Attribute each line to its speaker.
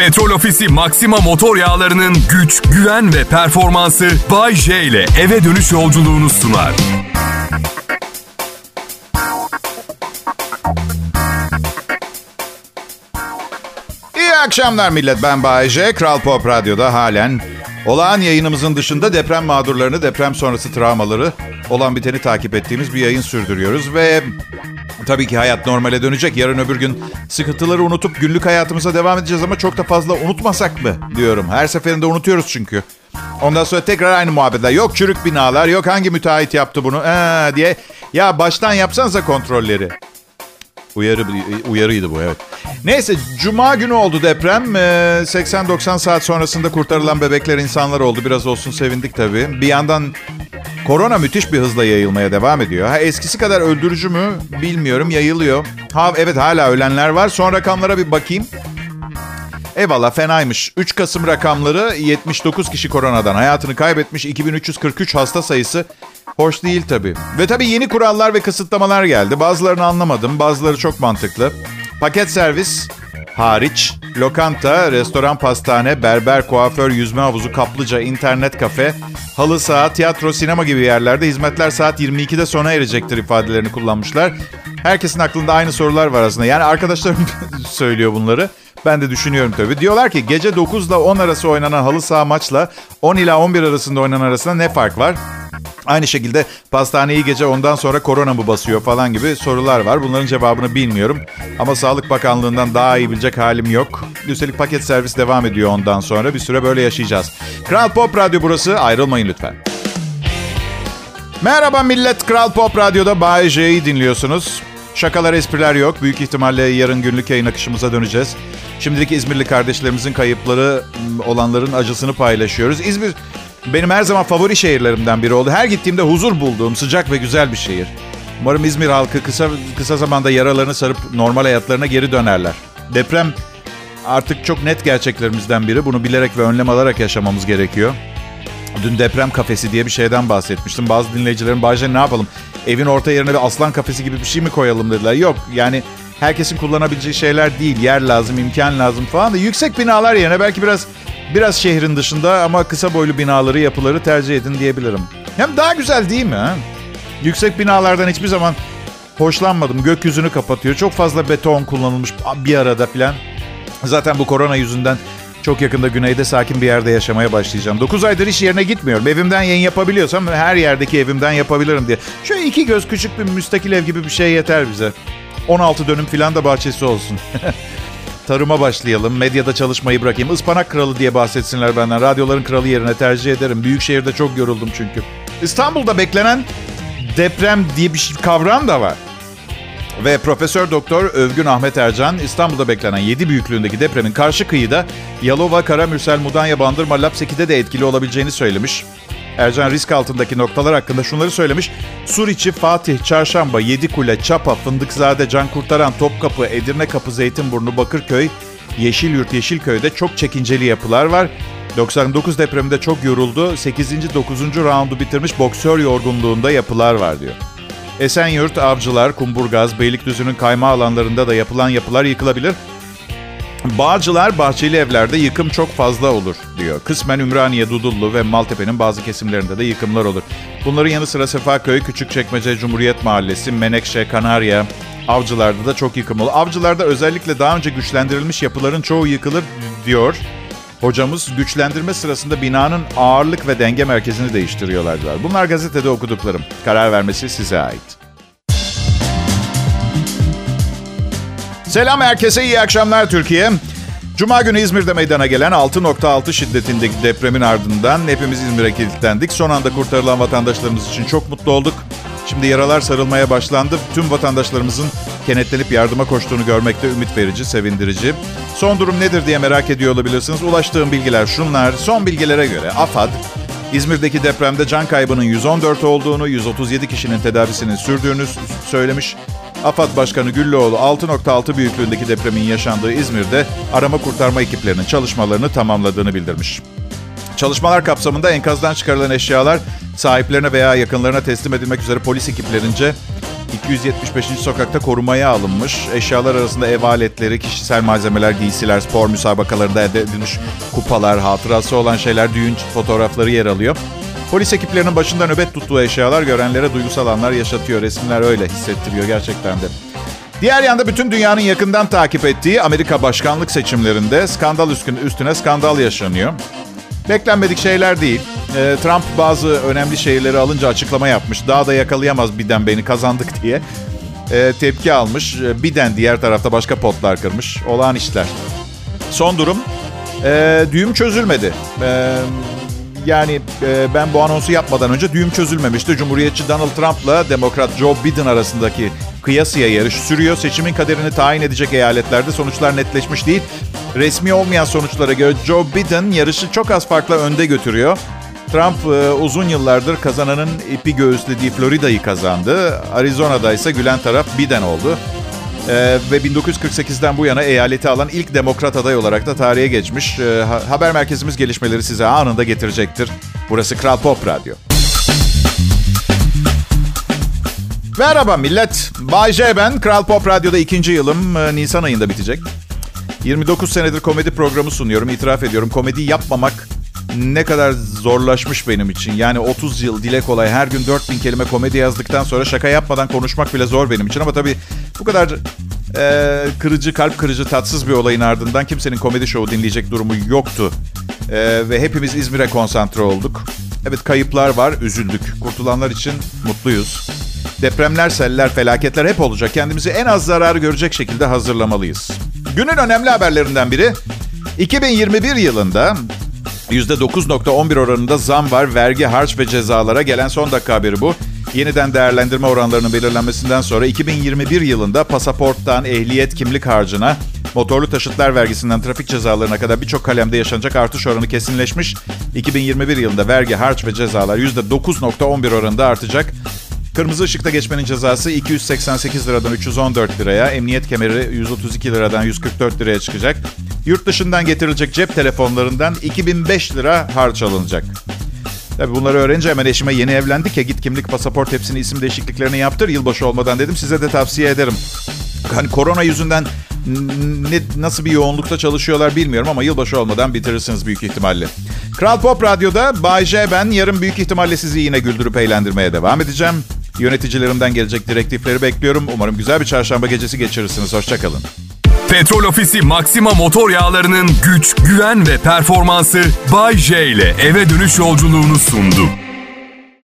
Speaker 1: Petrol Ofisi Maxima motor yağlarının güç, güven ve performansı Bay J ile eve dönüş yolculuğunu sunar.
Speaker 2: İyi akşamlar millet. Ben Bayece. Kral Pop Radyo'da halen olağan yayınımızın dışında deprem mağdurlarını, deprem sonrası travmaları olan biteni takip ettiğimiz bir yayın sürdürüyoruz. Ve tabii ki hayat normale dönecek. Yarın öbür gün sıkıntıları unutup günlük hayatımıza devam edeceğiz ama çok da fazla unutmasak mı diyorum. Her seferinde unutuyoruz çünkü. Ondan sonra tekrar aynı muhabbetler. Yok çürük binalar, yok hangi müteahhit yaptı bunu ee, diye. Ya baştan yapsanıza kontrolleri. Uyarı, uyarıydı bu evet. Neyse cuma günü oldu deprem. Ee, 80-90 saat sonrasında kurtarılan bebekler insanlar oldu. Biraz olsun sevindik tabii. Bir yandan korona müthiş bir hızla yayılmaya devam ediyor. Ha, eskisi kadar öldürücü mü bilmiyorum yayılıyor. Ha, evet hala ölenler var. Son rakamlara bir bakayım. Eyvallah fenaymış. 3 Kasım rakamları 79 kişi koronadan hayatını kaybetmiş. 2343 hasta sayısı hoş değil tabii. Ve tabii yeni kurallar ve kısıtlamalar geldi. Bazılarını anlamadım. Bazıları çok mantıklı. Paket servis hariç lokanta, restoran, pastane, berber, kuaför, yüzme havuzu, kaplıca, internet kafe, halı saha, tiyatro, sinema gibi yerlerde hizmetler saat 22'de sona erecektir ifadelerini kullanmışlar. Herkesin aklında aynı sorular var aslında. Yani arkadaşlarım söylüyor bunları. Ben de düşünüyorum tabii. Diyorlar ki gece 9 ile 10 arası oynanan halı saha maçla 10 ila 11 arasında oynanan arasında ne fark var? Aynı şekilde pastaneyi gece ondan sonra korona mı basıyor falan gibi sorular var. Bunların cevabını bilmiyorum. Ama Sağlık Bakanlığı'ndan daha iyi bilecek halim yok. Üstelik paket servis devam ediyor ondan sonra. Bir süre böyle yaşayacağız. Kral Pop Radyo burası. Ayrılmayın lütfen. Merhaba millet. Kral Pop Radyo'da Bay J'yi dinliyorsunuz. Şakalar, espriler yok. Büyük ihtimalle yarın günlük yayın akışımıza döneceğiz. Şimdilik İzmirli kardeşlerimizin kayıpları olanların acısını paylaşıyoruz. İzmir benim her zaman favori şehirlerimden biri oldu. Her gittiğimde huzur bulduğum sıcak ve güzel bir şehir. Umarım İzmir halkı kısa kısa zamanda yaralarını sarıp normal hayatlarına geri dönerler. Deprem artık çok net gerçeklerimizden biri. Bunu bilerek ve önlem alarak yaşamamız gerekiyor. Dün deprem kafesi diye bir şeyden bahsetmiştim. Bazı dinleyicilerin Bayce ne yapalım? Evin orta yerine bir aslan kafesi gibi bir şey mi koyalım dediler. Yok yani herkesin kullanabileceği şeyler değil. Yer lazım, imkan lazım falan da yüksek binalar yerine belki biraz biraz şehrin dışında ama kısa boylu binaları, yapıları tercih edin diyebilirim. Hem daha güzel değil mi? Yüksek binalardan hiçbir zaman hoşlanmadım. Gökyüzünü kapatıyor. Çok fazla beton kullanılmış bir arada falan. Zaten bu korona yüzünden çok yakında güneyde sakin bir yerde yaşamaya başlayacağım. 9 aydır iş yerine gitmiyorum. Evimden yayın yapabiliyorsam her yerdeki evimden yapabilirim diye. Şöyle iki göz küçük bir müstakil ev gibi bir şey yeter bize. 16 dönüm filan da bahçesi olsun. Tarıma başlayalım. Medyada çalışmayı bırakayım. Ispanak kralı diye bahsetsinler benden. Radyoların kralı yerine tercih ederim. Büyük şehirde çok yoruldum çünkü. İstanbul'da beklenen deprem diye bir şey, kavram da var. Ve Profesör Doktor Övgün Ahmet Ercan İstanbul'da beklenen 7 büyüklüğündeki depremin karşı kıyıda Yalova, Karamürsel, Mudanya, Bandırma, Lapseki'de de etkili olabileceğini söylemiş. Ercan risk altındaki noktalar hakkında şunları söylemiş. Suriçi, Fatih, Çarşamba, Yedikule, Çapa, Fındıkzade, Can Kurtaran, Topkapı, Edirne Kapı, Zeytinburnu, Bakırköy, Yeşilyurt, Yeşilköy'de çok çekinceli yapılar var. 99 depreminde çok yoruldu. 8. 9. roundu bitirmiş boksör yorgunluğunda yapılar var diyor. Esenyurt, Avcılar, Kumburgaz, Beylikdüzü'nün kayma alanlarında da yapılan yapılar yıkılabilir. Bağcılar, bahçeli evlerde yıkım çok fazla olur diyor. Kısmen Ümraniye, Dudullu ve Maltepe'nin bazı kesimlerinde de yıkımlar olur. Bunların yanı sıra Sefaköy, Küçükçekmece, Cumhuriyet Mahallesi, Menekşe, Kanarya, Avcılar'da da çok yıkım olur. Avcılar'da özellikle daha önce güçlendirilmiş yapıların çoğu yıkılır diyor. Hocamız güçlendirme sırasında binanın ağırlık ve denge merkezini değiştiriyorlar Bunlar gazetede okuduklarım. Karar vermesi size ait. Selam herkese, iyi akşamlar Türkiye. Cuma günü İzmir'de meydana gelen 6.6 şiddetindeki depremin ardından hepimiz İzmir'e kilitlendik. Son anda kurtarılan vatandaşlarımız için çok mutlu olduk. Şimdi yaralar sarılmaya başlandı. Tüm vatandaşlarımızın kenetlenip yardıma koştuğunu görmekte ümit verici, sevindirici. Son durum nedir diye merak ediyor olabilirsiniz. Ulaştığım bilgiler şunlar. Son bilgilere göre AFAD, İzmir'deki depremde can kaybının 114 olduğunu, 137 kişinin tedavisinin sürdüğünü söylemiş. AFAD Başkanı Güllüoğlu 6.6 büyüklüğündeki depremin yaşandığı İzmir'de arama kurtarma ekiplerinin çalışmalarını tamamladığını bildirmiş. Çalışmalar kapsamında enkazdan çıkarılan eşyalar sahiplerine veya yakınlarına teslim edilmek üzere polis ekiplerince 275. sokakta korumaya alınmış. Eşyalar arasında ev aletleri, kişisel malzemeler, giysiler, spor müsabakalarında elde edilmiş kupalar, hatırası olan şeyler, düğün fotoğrafları yer alıyor. Polis ekiplerinin başında nöbet tuttuğu eşyalar görenlere duygusal anlar yaşatıyor. Resimler öyle hissettiriyor gerçekten de. Diğer yanda bütün dünyanın yakından takip ettiği Amerika başkanlık seçimlerinde skandal üstüne skandal yaşanıyor. Beklenmedik şeyler değil. Ee, Trump bazı önemli şeyleri alınca açıklama yapmış. Daha da yakalayamaz Biden beni kazandık diye. Ee, tepki almış. Ee, Biden diğer tarafta başka potlar kırmış. Olağan işler. Son durum. E, düğüm çözülmedi. E, yani e, ben bu anonsu yapmadan önce düğüm çözülmemişti. Cumhuriyetçi Donald Trump'la Demokrat Joe Biden arasındaki kıyasıya yarış sürüyor. Seçimin kaderini tayin edecek eyaletlerde sonuçlar netleşmiş değil. Resmi olmayan sonuçlara göre Joe Biden yarışı çok az farkla önde götürüyor. Trump e, uzun yıllardır kazananın ipi göğüslediği Florida'yı kazandı. Arizona'da ise gülen taraf Biden oldu. Ee, ve 1948'den bu yana eyaleti alan ilk demokrat aday olarak da tarihe geçmiş. Ee, haber merkezimiz gelişmeleri size anında getirecektir. Burası Kral Pop Radyo. Merhaba millet. Bay J ben. Kral Pop Radyo'da ikinci yılım. Ee, Nisan ayında bitecek. 29 senedir komedi programı sunuyorum. İtiraf ediyorum. Komedi yapmamak ne kadar zorlaşmış benim için. Yani 30 yıl dile kolay her gün 4000 kelime komedi yazdıktan sonra şaka yapmadan konuşmak bile zor benim için. Ama tabii bu kadar e, kırıcı, kalp kırıcı, tatsız bir olayın ardından kimsenin komedi şovu dinleyecek durumu yoktu. E, ve hepimiz İzmir'e konsantre olduk. Evet kayıplar var, üzüldük. Kurtulanlar için mutluyuz. Depremler, seller, felaketler hep olacak. Kendimizi en az zarar görecek şekilde hazırlamalıyız. Günün önemli haberlerinden biri 2021 yılında %9.11 oranında zam var. Vergi, harç ve cezalara gelen son dakika haberi bu. Yeniden değerlendirme oranlarının belirlenmesinden sonra 2021 yılında pasaporttan ehliyet kimlik harcına, motorlu taşıtlar vergisinden trafik cezalarına kadar birçok kalemde yaşanacak artış oranı kesinleşmiş. 2021 yılında vergi, harç ve cezalar %9.11 oranında artacak. Kırmızı ışıkta geçmenin cezası 288 liradan 314 liraya, emniyet kemeri 132 liradan 144 liraya çıkacak. Yurt dışından getirilecek cep telefonlarından 2005 lira harç alınacak. Tabii bunları öğrenince hemen eşime yeni evlendik ya git kimlik, pasaport hepsini isim değişikliklerini yaptır yılbaşı olmadan dedim. Size de tavsiye ederim. Hani korona yüzünden ne, nasıl bir yoğunlukta çalışıyorlar bilmiyorum ama yılbaşı olmadan bitirirsiniz büyük ihtimalle. Kral Pop Radyo'da Bay J ben yarın büyük ihtimalle sizi yine güldürüp eğlendirmeye devam edeceğim. Yöneticilerimden gelecek direktifleri bekliyorum. Umarım güzel bir çarşamba gecesi geçirirsiniz. Hoşçakalın.
Speaker 1: Petrol Ofisi Maxima motor yağlarının güç, güven ve performansı Bay J ile eve dönüş yolculuğunu sundu.